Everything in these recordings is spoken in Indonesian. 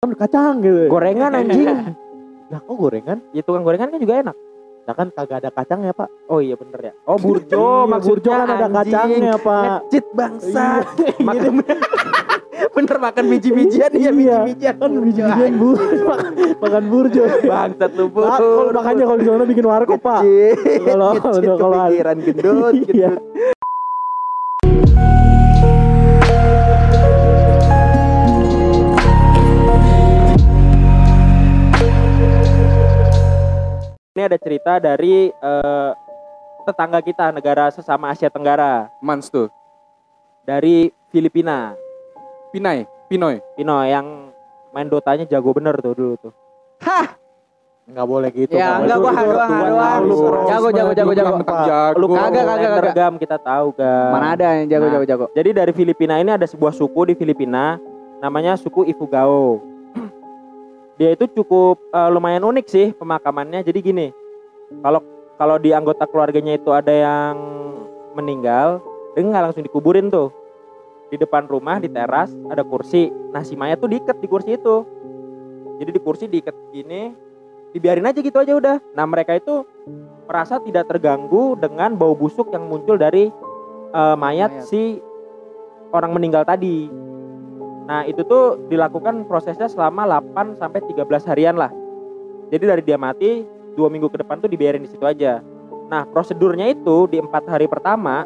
kan kacang gitu. Gorengan anjing. Nah, kok gorengan? ya tukang gorengan kan juga enak. Nah kan kagak ada kacang ya, Pak. Oh iya bener ya. Oh burjo Iya, maksudnya burjo kan ada kacangnya, Pak. Ngecit bangsat. Iya. Makan bener makan biji-bijian iya Iya, biji-bijian. kan biji-bijian bu, makan burjo. Bangsat lu bu. Kalau makanya kalau di sana bikin warkop, Pak. Kalau- kalau- kepikiran gendut, Iya. gendut. Ini ada cerita dari eh, tetangga kita negara sesama Asia Tenggara Mans tuh. dari Filipina. Pinai, Pinoy. Pino yang main Dotanya jago bener tuh dulu tuh. Nggak boleh gitu. Ya, enggak, gua haluan. tahu, Jago, jago, jago, jago. Lu kan Kagak, kagak, kagak. Gam kita tahu gak? Mana ada yang jago Nah. jago jago. Jadi dari Filipina ini ada sebuah suku di Filipina namanya suku Ifugao. Dia itu cukup eh, lumayan unik sih pemakamannya. Jadi gini, kalau kalau di anggota keluarganya itu ada yang meninggal, dia nggak langsung dikuburin tuh. Di depan rumah di teras ada kursi. Nah si mayat tuh diikat di kursi itu. Jadi di kursi diikat gini, dibiarin aja gitu aja udah. Nah mereka itu merasa tidak terganggu dengan bau busuk yang muncul dari eh, mayat Mayat. si orang meninggal tadi. Nah, itu tuh dilakukan prosesnya selama 8 sampai 13 harian lah. Jadi dari dia mati, dua minggu ke depan tuh dibiarin di situ aja. Nah, prosedurnya itu di empat hari pertama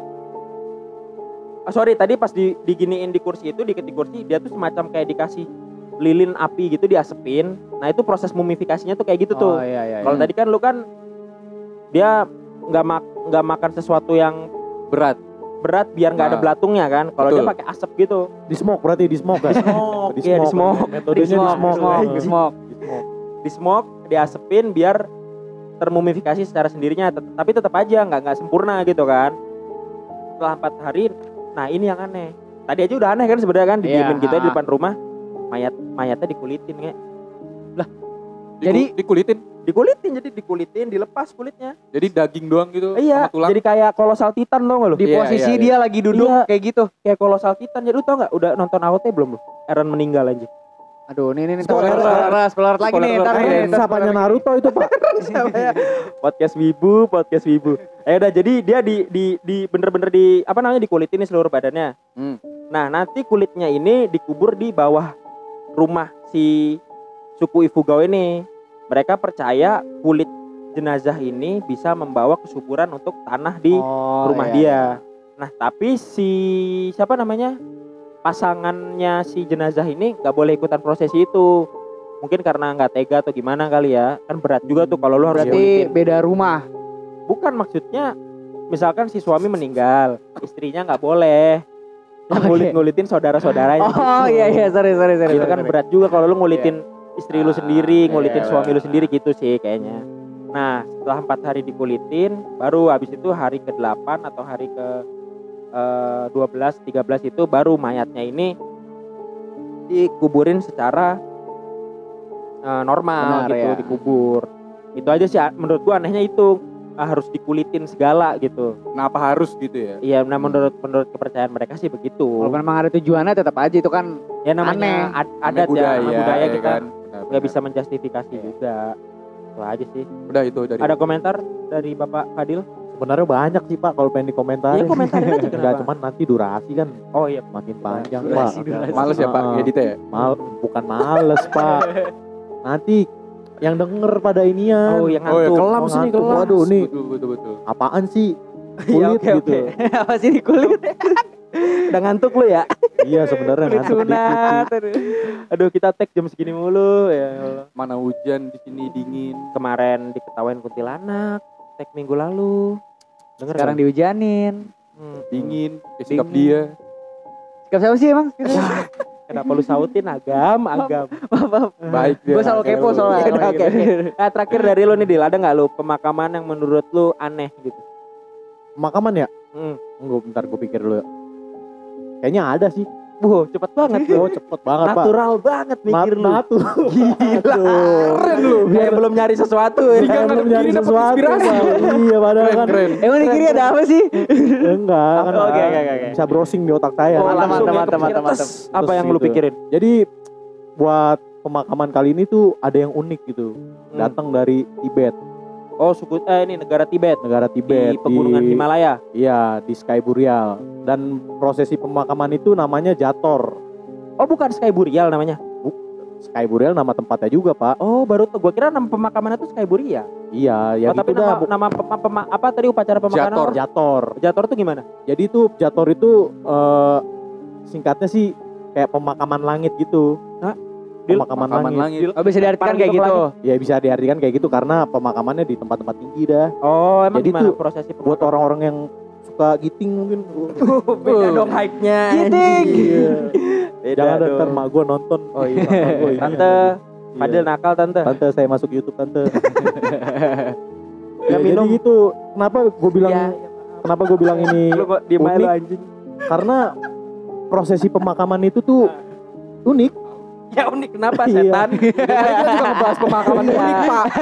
Ah, sorry, tadi pas di, diginiin di kursi itu, diikat di kursi, dia tuh semacam kayak dikasih lilin api gitu diasepin. Nah, itu proses mumifikasinya tuh kayak gitu tuh. Oh iya iya. Kalau iya. tadi kan lu kan dia nggak mak nggak makan sesuatu yang Berat. Berat biar nggak ada Nah, belatunya kan. Kalau dia pakai asap gitu. Di smoke berarti di smoke kan? Smoke, Di iya di smoke. smoke. Metodenya di smoke, smoke. smoke, Di smoke. Di smoke. Di smoke, diasepin biar termumifikasi secara sendirinya. Tapi tetap aja nggak nggak sempurna gitu kan. Setelah empat hari, nah ini yang aneh. Tadi aja udah aneh kan sebenarnya kan didiemin Iya, gitu aja di ah. depan rumah. Mayat mayatnya dikulitin kayak. Jadi- Diku- dikulitin. Dikulitin jadi dikulitin, dilepas kulitnya. Jadi daging doang gitu iya, sama tulang. jadi kayak kolosal titan dong lo. di Iya, posisi iya, dia lagi duduk Iya. kayak gitu. kayak kolosal titan. Jadi lu tau nggak? Udah nonton AOT belum lu? Eren meninggal aja. Aduh, ini ini Spoiler spoiler, spoiler, spoiler lagi nih, alert. ntar Eh, nih, spoiler Naruto itu, Pak? Ya? podcast Wibu, podcast Wibu. Eh udah jadi dia di di di bener-bener di apa namanya dikulitin nih seluruh badannya. Hmm. Nah, nanti kulitnya ini dikubur di bawah rumah si suku Ifugao ini. Mereka percaya kulit jenazah ini bisa membawa kesuburan untuk tanah di Oh, rumah iya, dia. Nah, tapi si siapa namanya? Pasangannya si jenazah ini nggak boleh ikutan prosesi itu. Mungkin karena nggak tega atau gimana kali ya. Kan berat juga tuh kalau lu harus Berarti beda rumah. Bukan maksudnya misalkan si suami meninggal, istrinya nggak boleh Oke. ngulit-ngulitin saudara-saudaranya. Oh iya iya, sorry sorry sorry. Itu kan sorry. berat juga kalau lu ngulitin istri lu Ah, sendiri, iya, ngulitin iya, suami lu iya. sendiri gitu sih kayaknya. Nah, setelah empat hari dikulitin, baru habis itu hari ke-8 atau hari ke eh, 12, 13 itu baru mayatnya ini dikuburin secara eh, normal Benar, gitu, ya. dikubur. Itu aja sih menurut gua anehnya itu ah, harus dikulitin segala gitu. Kenapa harus gitu ya? Iya, nah menurut menurut kepercayaan mereka sih begitu. Kalau memang ada tujuannya tetap aja itu kan ya namanya aneh. ad- adat ya, budaya, budaya ya kita kan? Nggak bisa menjustifikasi Iya. juga. Itu aja sih. Udah itu dari Ada komentar dari Bapak Fadil? Sebenarnya banyak sih, Pak, kalau pengen dikomentarin. Iya, komentarin aja, cuman nanti durasi kan Oh iya. makin panjang, Durasi, Pak. durasi. Males ya Pak Ah. ngeditnya ya? Mal, bukan males, Pak. Nanti yang denger pada inian. Oh, yang Oh ya ngantuk. kelam Oh, sih nih ngantuk. kelam. Waduh, nih. Betul betul betul. Apaan sih? Iya, Kulit oke, gitu. oke. apa sih di kulit? Udah ngantuk lu ya? Iya, sebenarnya ngantuk sunat. Aduh. Aduh, kita tag jam segini mulu ya Allah. Mana hujan di sini dingin. Kemarin diketawain kuntilanak, tag minggu lalu. Dengar Sekarang dihujanin. Hmm. Dingin, kayak sikap Dingin. dia. Sikap siapa sih emang? Kenapa lu sautin agam, agam. Baik dia. Gue selalu kepo Ya soalnya. udah, oke, oke. Nah, terakhir dari lu nih, Dil, ada nggak lu pemakaman yang menurut lu aneh gitu? Makaman ya? Hmm. Enggak, bentar gue pikir dulu. ya. Kayaknya ada sih. Wow, cepet banget Oh, lu. cepet banget, Pak. Natural banget mikir Nat- lu. Natu. Gila. Keren lu. Kayak belum nyari sesuatu ya. Kayak nggak belum nyari sesuatu. Iya, padahal Keren kan. keren. Emang di kiri ada apa sih? Enggak, kan. Oke, oke, oke. Bisa browsing di otak saya. Oh, Mantap, mantap, mantap, mantap. Apa yang lu gitu. pikirin? Jadi buat pemakaman kali ini tuh ada yang unik gitu. Hmm. Datang dari Tibet, Oh suku eh ini negara Tibet negara Tibet di pegunungan Himalaya. Iya, di Sky Burial. Dan prosesi pemakaman itu namanya Jator. Oh bukan Sky Burial namanya. Sky Burial nama tempatnya juga, Pak. Oh baru tuh. Gua kira nama pemakaman itu Sky Burial. Iya, ya oh tapi gitu nama, dah. bu- nama pema- pema- apa tadi upacara pemakaman Jator. apa? Jator. Jator tuh gimana? Jadi itu Jator itu eh, singkatnya sih kayak pemakaman langit gitu. Dil- Pemakaman Pemakaman langit. langit. Oh bisa diartikan kayak gitu gitu. Ya bisa diartikan kayak gitu karena pemakamannya di tempat-tempat tinggi dah. Oh emang Jadi gimana tuh prosesi Buat orang-orang yang suka giting mungkin. Beda dong hype-nya. Giting. Iya. Beda Jangan dong. ntar mak gue nonton. Oh iya. Gua ini. Tante, Iya. Fadil nakal tante. Tante saya masuk YouTube tante. Ya, minum. Jadi gitu. Kenapa gue bilang Iya, kenapa gue bilang ini Lu kok diem aja lu Unik. anjing. karena prosesi pemakaman itu tuh unik. Ya unik kenapa Iya. setan? Kita juga ngebahas pemakaman Iya. unik, Pak.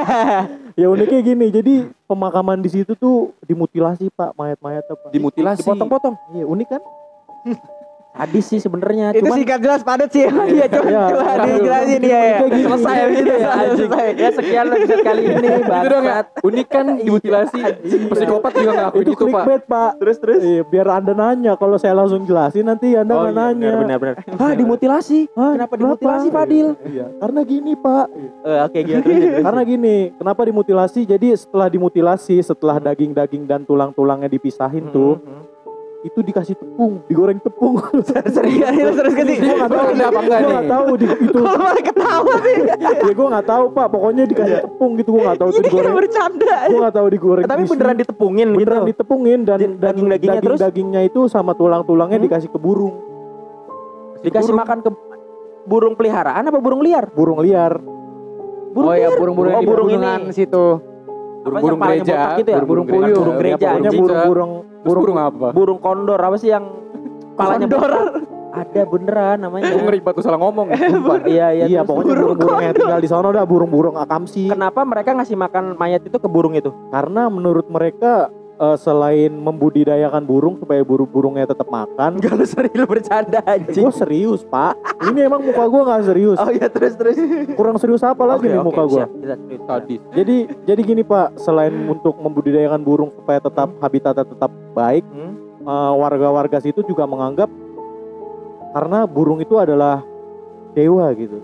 Ya uniknya gini. Jadi pemakaman di situ tuh dimutilasi pak mayat-mayat apa? Dimutilasi. Dipotong-potong. Iya unik kan? Sadis sih sebenarnya. Itu Cuman singkat jelas padat sih. Iya coba Iya. coba Iya. dijelasin ya. ya. Gini. selesai ya anjing. Ya sekian episode kali ini Itu dong ya. Unik kan dimutilasi. Psikopat juga ngelakuin Itu itu, Pak. clickbait pak. Terus terus. Iya, biar anda nanya. Kalau saya langsung jelasin nanti anda Oh nggak iya, nanya. benar benar benar. Hah, dimutilasi. Hah, Kenapa dimutilasi, Fadil? Iya. Karena gini pak. Eh, oke gitu terus. Karena gini, kenapa dimutilasi? Jadi setelah dimutilasi, setelah daging-daging dan tulang-tulangnya dipisahin tuh, Hmm, itu dikasih tepung, digoreng tepung. Serius terus sini. gue nggak tahu, Ada apa enggak gue nih? nggak tahu di, itu. Kalau malah ketawa sih. ya gue nggak tahu pak. Pokoknya dikasih tepung gitu, gue nggak tahu itu Ini kira digoreng. bercanda. Gue nggak tahu digoreng. Tapi beneran ditepungin gitu. beneran ditepungin dan daging-dagingnya terus? daging-dagingnya itu sama tulang-tulangnya Hmm? dikasih ke burung, Dikasih makan ke burung peliharaan apa burung liar? burung liar. Burung Oh ya burung-burung Oh, di burung ini. situ. Burung-burung gereja. Burung-burung Burung gereja. burung gereja, burung-burung burung burung apa? Burung kondor apa sih yang palanya Kondor. Ada beneran namanya. Gue ngeri banget tuh salah ngomong. Sumpah. Iya iya. Iya, pokoknya burung burung-burung yang tinggal di sana dah burung-burung akamsi. Kenapa mereka ngasih makan mayat itu ke burung itu? Karena menurut mereka eh, selain membudidayakan burung supaya burung-burungnya tetap makan, Enggak lu serius lu bercanda anjing. gue serius pak. Ini emang muka gue nggak serius. Oh iya terus terus. Kurang serius apa lagi Oke, nih oke, muka gue? Sadis. Jadi jadi gini pak, selain untuk membudidayakan burung supaya tetap habitatnya tetap baik, Hmm? eh, warga-warga situ juga menganggap karena burung itu adalah dewa gitu.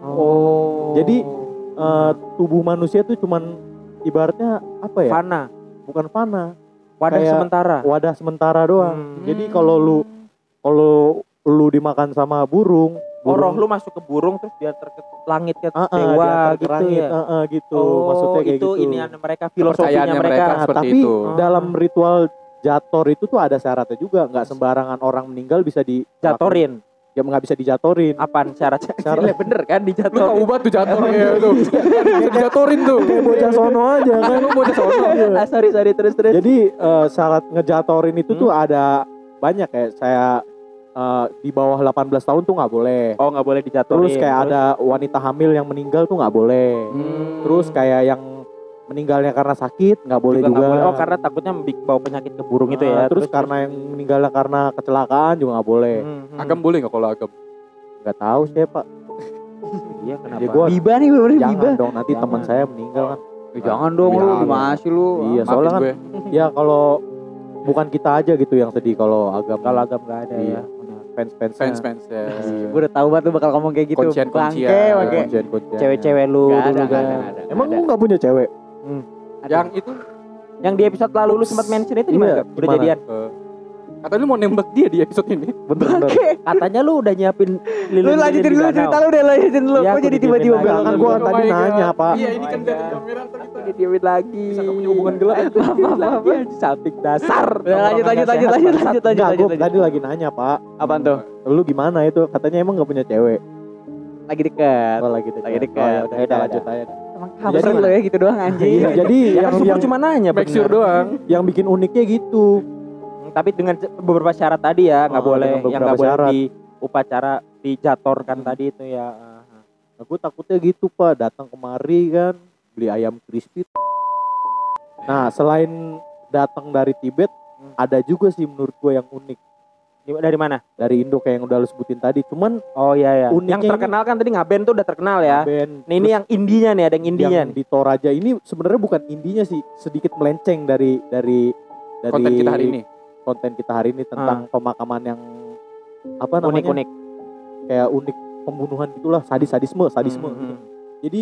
Oh. Jadi, Eh, tubuh manusia tuh cuman ibaratnya apa ya? fana, Bukan fana, wadah Kayak- sementara. wadah sementara doang. Hmm. Jadi kalau lu kalau lu dimakan sama burung, Oh, roh burung lu masuk ke burung terus dia ter ke langit ke Ah, ah, dewa gitu langit, ya. ah, ah, gitu. Oh, Maksudnya kayak itu gitu. ini mereka filosofinya mereka. mereka Nah, seperti tapi itu. dalam ritual jator itu tuh ada syaratnya juga, nggak sembarangan orang meninggal bisa di Jatorin. Ya nggak bisa dijatorin. Apaan syarat Syarat- Iya, bener kan Lu dijatorin. tau ubat tuh jatuh ya tuh. Bisa dijaturin tuh. Kayak bocah sono aja kan. Lu bocah sono. ah, sorry sorry terus terus. Jadi eh, syarat ngejatorin itu tuh ada banyak kayak saya eh, di bawah 18 tahun tuh nggak boleh. oh nggak boleh dijatorin. Terus kayak ada wanita hamil yang meninggal tuh nggak boleh. Hmm. Terus kayak yang meninggalnya karena sakit nggak boleh Juga juga. nggak boleh. Oh karena takutnya bawa penyakit ke burung itu Nah, ya. terus, karena yang meninggalnya karena kecelakaan juga nggak boleh. Hmm, hmm. Agam boleh nggak kalau agam? Nggak tahu sih pak. Iya kenapa? Ya, gua- Biba nih bener Biba. Jangan dong nanti teman saya meninggal kan. Eh, Jangan dong lu Jangan. gimana sih lu? Iya soalnya kan gue. ya kalau bukan kita aja gitu yang sedih kalau agam Kalau agam nggak ada Iya. ya. fans fans Fans fans ya. Gue udah tahu banget lu bakal ngomong kayak gitu. Kuncian, kuncian. Bangke, Kuncian, bangke. Cewek-cewek lu Nggak ada, dulu nggak kan. ada, nggak ada. Emang lu nggak punya cewek? Yang itu Yang di episode lalu lu sempat mention itu gimana? Iya? Udah gimana? jadian? eh, katanya lu mau nembak dia di episode ini. Bener bener. Bangke. Katanya lu udah nyiapin lilin Lu lanjutin dulu cerita lu deh, lanjutin dulu. Iya, Kok jadi tiba-tiba lagi. belok Kan gua Oh tadi nanya. Pak. Iya, ini kan dari kamera ntar kita Didiemin lagi. bisa punya hubungan gelap. Apa apa Cantik dasar. Udah, lanjut, lanjut, lanjut, lanjut, lanjut, lanjut, Enggak, lanjut, gua lanjut. tadi lagi nanya pak. Apaan tuh? Lu gimana itu? Katanya emang nggak punya cewek. Lagi deket. Oh, lagi deket. Lagi deket. Oh, ya udah, Ya kita udah, lanjut aja. Lu ya gitu doang anjing. Iya, jadi Ya yang yang cuma nanya Make sure doang. yang bikin uniknya gitu. Hmm, Tapi dengan beberapa syarat tadi ya nggak Oh, boleh yang nggak boleh di upacara dijatorkan tadi itu ya. Nah, gue takutnya gitu pak, datang kemari kan beli ayam crispy. Nah selain datang dari Tibet, Hmm. ada juga sih menurut gue yang unik. Dari mana? dari Indo kayak yang udah lu sebutin tadi. Cuman Oh iya ya. Uniknya yang ini- terkenal kan tadi ngaben tuh udah terkenal ya. band Nah, ini yang indinya nih, ada yang indinya. yang nih. di Toraja ini sebenarnya bukan indinya sih, sedikit melenceng dari dari dari Konten kita hari ini. konten kita hari ini tentang pemakaman yang apa namanya Unik-unik. kayak unik pembunuhan gitulah sadis sadisme sadisme Hmm, hmm. jadi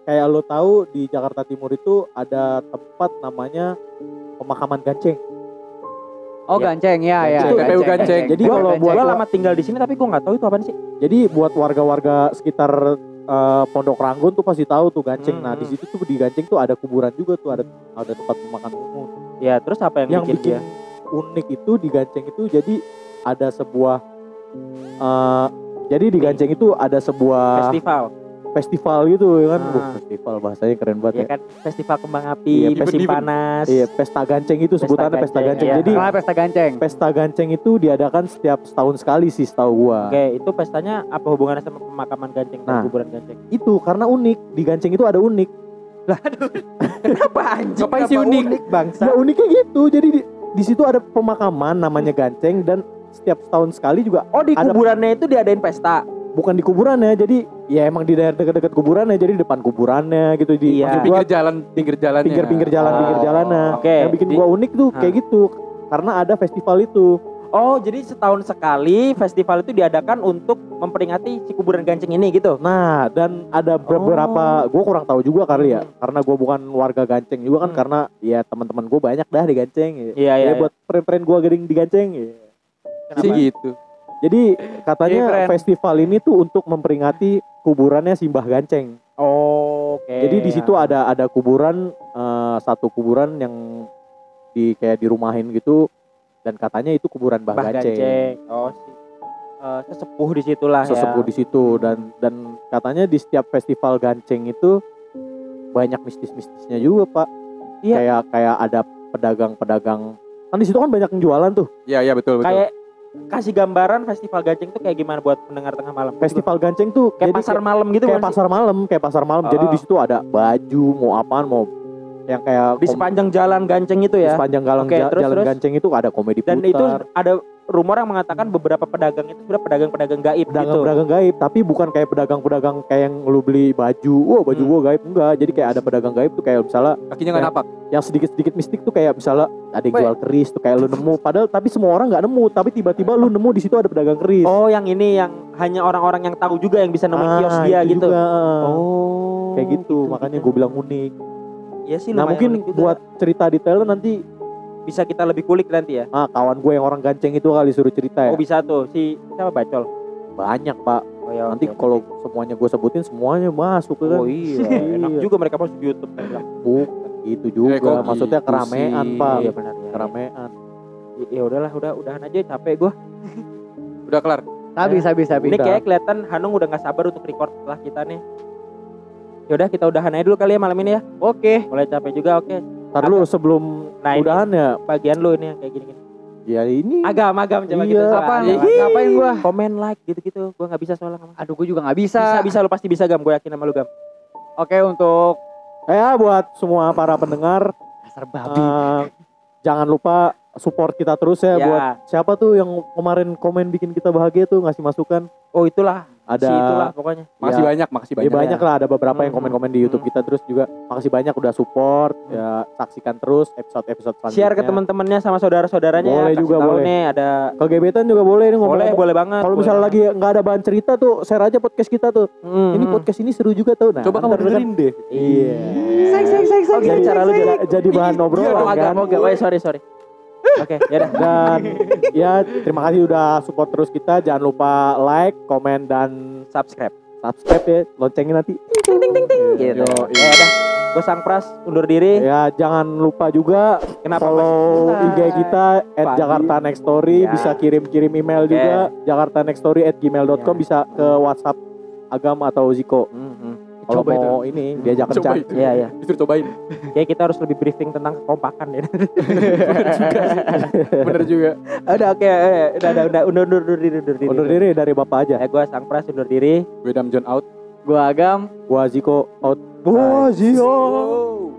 kayak lo tahu di Jakarta Timur itu ada tempat namanya pemakaman ganceng Oh Ya. ganceng ya ya. Itu TPU Ganceng. Jadi Gua- kalau buat Gua lama tinggal di sini tapi gua nggak tahu itu apaan sih. jadi buat warga-warga sekitar eh, Pondok Ranggon tuh pasti tahu tuh ganceng Hmm, nah di hmm. situ tuh di ganceng tuh ada kuburan juga tuh ada ada tempat pemakaman umum Ya, terus apa yang, yang bikin, bikin dia? unik itu di Ganceng itu jadi ada sebuah eh, jadi di Ganceng itu ada sebuah festival? Festival gitu ya kan Ah. Festival bahasanya keren banget Ya ya, kan festival kembang api, Iya, musim event-event. panas. iya pesta Ganceng itu Pesta sebutannya pesta Ganceng, Ganceng iya. jadi Kenapa pesta ganceng? pesta Ganceng itu diadakan setiap setahun sekali sih setahu gua Oke, itu pestanya apa hubungannya sama pemakaman ganceng dan Nah. kuburan ganceng? itu karena unik di Ganceng itu ada unik Kenapa anjing? Ngapain sih unik? bangsa? ya uniknya gitu jadi di, di situ ada pemakaman namanya Ganceng dan setiap setahun sekali juga Oh, di Ada- kuburannya itu diadain pesta. Bukan di kuburannya jadi ya emang di daerah dekat-dekat kuburannya jadi di depan kuburannya gitu di Iya. Pinggir jalan, pinggir jalan. pinggir-pinggir jalan Oh, pinggir jalan nah oke. yang bikin Di- gua unik tuh kayak gitu karena ada festival itu Oh, jadi setahun sekali festival itu diadakan untuk memperingati si kuburan ganceng ini gitu. nah dan ada beberapa gua kurang tahu juga kali ya karena gua bukan warga Ganceng juga kan Hmm. karena ya teman-teman gua banyak dah di Ganceng ya, Iya, Ya, iya. buat friend-friend gua gading di Ganceng ya. Sih gitu. Jadi katanya Iya, festival ini tuh untuk memperingati kuburannya Simbah Ganceng Oh, oke. Jadi di situ ada ada kuburan eh, satu kuburan yang di kayak dirumahin gitu dan katanya itu kuburan Mbah Bah Ganceng. ganceng. Oh, si eh, sesepuh di situlah ya. Sesepuh di situ dan dan katanya di setiap festival Ganceng itu banyak mistis-mistisnya juga, Pak. Iya. Kayak kayak ada pedagang-pedagang kan di situ kan banyak yang jualan tuh. Iya, iya betul, betul. Kayak kasih gambaran festival ganceng tuh kayak gimana buat pendengar tengah malam. Festival Ganceng tuh kayak jadi pasar malam gitu kayak pasar malam, kayak pasar malam. Jadi Oh. di situ ada baju, mau apaan, mau yang kayak di sepanjang jalan ganceng itu di ya. sepanjang jalan, ja- terus, jalan terus? Ganceng itu ada komedi Dan putar. itu ada rumor yang mengatakan beberapa pedagang itu sebenarnya pedagang-pedagang gaib gitu. pedagang-pedagang gaib tapi bukan kayak pedagang-pedagang kayak yang lu beli baju wah baju Hmm. gua gaib enggak jadi kayak ada pedagang gaib tuh kayak misalnya Kakinya nggak Ya. napak. yang sedikit-sedikit mistik tuh kayak misalnya ada yang jual keris tuh kayak lu nemu padahal tapi semua orang nggak nemu tapi tiba-tiba lu nemu di situ ada pedagang keris Oh, yang ini yang hanya orang-orang yang tahu juga yang bisa nemuin Ah, kios dia itu gitu. juga. Oh. kayak gitu, makanya gue bilang unik Iya sih nah mungkin buat cerita detailnya nanti bisa kita lebih kulik nanti ya. ah kawan gue yang orang ganceng itu kali suruh cerita ya Oh, bisa tuh. Si siapa Bacol? banyak pak Oh ya. nanti kalau semuanya gue sebutin semuanya masuk ya kan Oh iya, enak Iya. juga mereka masuk di YouTube kan bukan gitu juga Eh, kok maksudnya gitu keramaian sih? pak Iya benar ya. keramaian Ya, ya udahlah, udah udahan aja capek gua. Udah kelar. Habis habis habis. Ini kayak kelihatan Hanung udah nggak sabar untuk record setelah kita nih. Ya udah kita udahan aja dulu kali ya malam ini ya. Oke. Mulai capek juga oke. Ntar lu sebelum Nah, udahan ya bagian lu ini yang kayak gini-gini. ya ini Agam, agam coba Iya. gitu. Agam. Ngapain gua? Komen like gitu-gitu. Gua nggak bisa soalnya. Aduh, gua juga nggak bisa. Bisa, bisa lu pasti bisa gam. Gue yakin sama lu gam. Oke, untuk ya buat semua para pendengar dasar babi. eh, jangan lupa support kita terus ya, Ya. buat siapa tuh yang kemarin komen bikin kita bahagia tuh ngasih masukan Oh itulah. ada Si itulah pokoknya. Makasih Ya. banyak, makasih ya banyak. banyak lah ada beberapa yang Hmm. komen-komen di YouTube kita terus juga makasih banyak udah support ya saksikan terus episode-episode selanjutnya Share ke teman-temannya sama saudara-saudaranya Boleh ya. Juga, boleh. nih ada ke gebetan juga boleh nih ngomong boleh boleh banget. kalau misalnya lagi nggak ada bahan cerita tuh share aja podcast kita tuh Hmm, ini hmm. podcast ini seru juga tuh nah Coba kamu kan- dengerin deh. iya Oh, sayang, gitu jadi cara lu jadi, bahan Oh, obrolan agak kan mau gak? Oh, sorry sorry. Oke, ya udah. dan ya terima kasih udah support terus kita jangan lupa like komen dan Subscribe. subscribe ya loncengin nanti ting ting ting ting Gitu. Ya udah. Gue Sang Pras undur diri. ya jangan lupa juga Kenapa follow IG kita at Padi. Jakarta Next Story Ya. bisa kirim-kirim email Oke. juga Jakarta Next Story at gmail.com Ya. bisa ke WhatsApp Agam atau Ziko Hmm, hmm. Kalau Coba mau ini diajak Coba kencan itu. Iya, iya. Disuruh cobain. Kayak kita harus lebih briefing tentang kekompakan ya. Bener juga. udah oke, eh, udah udah udah undur undur undur diri undur diri. undur diri dari bapak aja Ya gue Sang Pras undur diri. Gue Dam John out. Gua Agam. gua Ziko out Wah, Ziko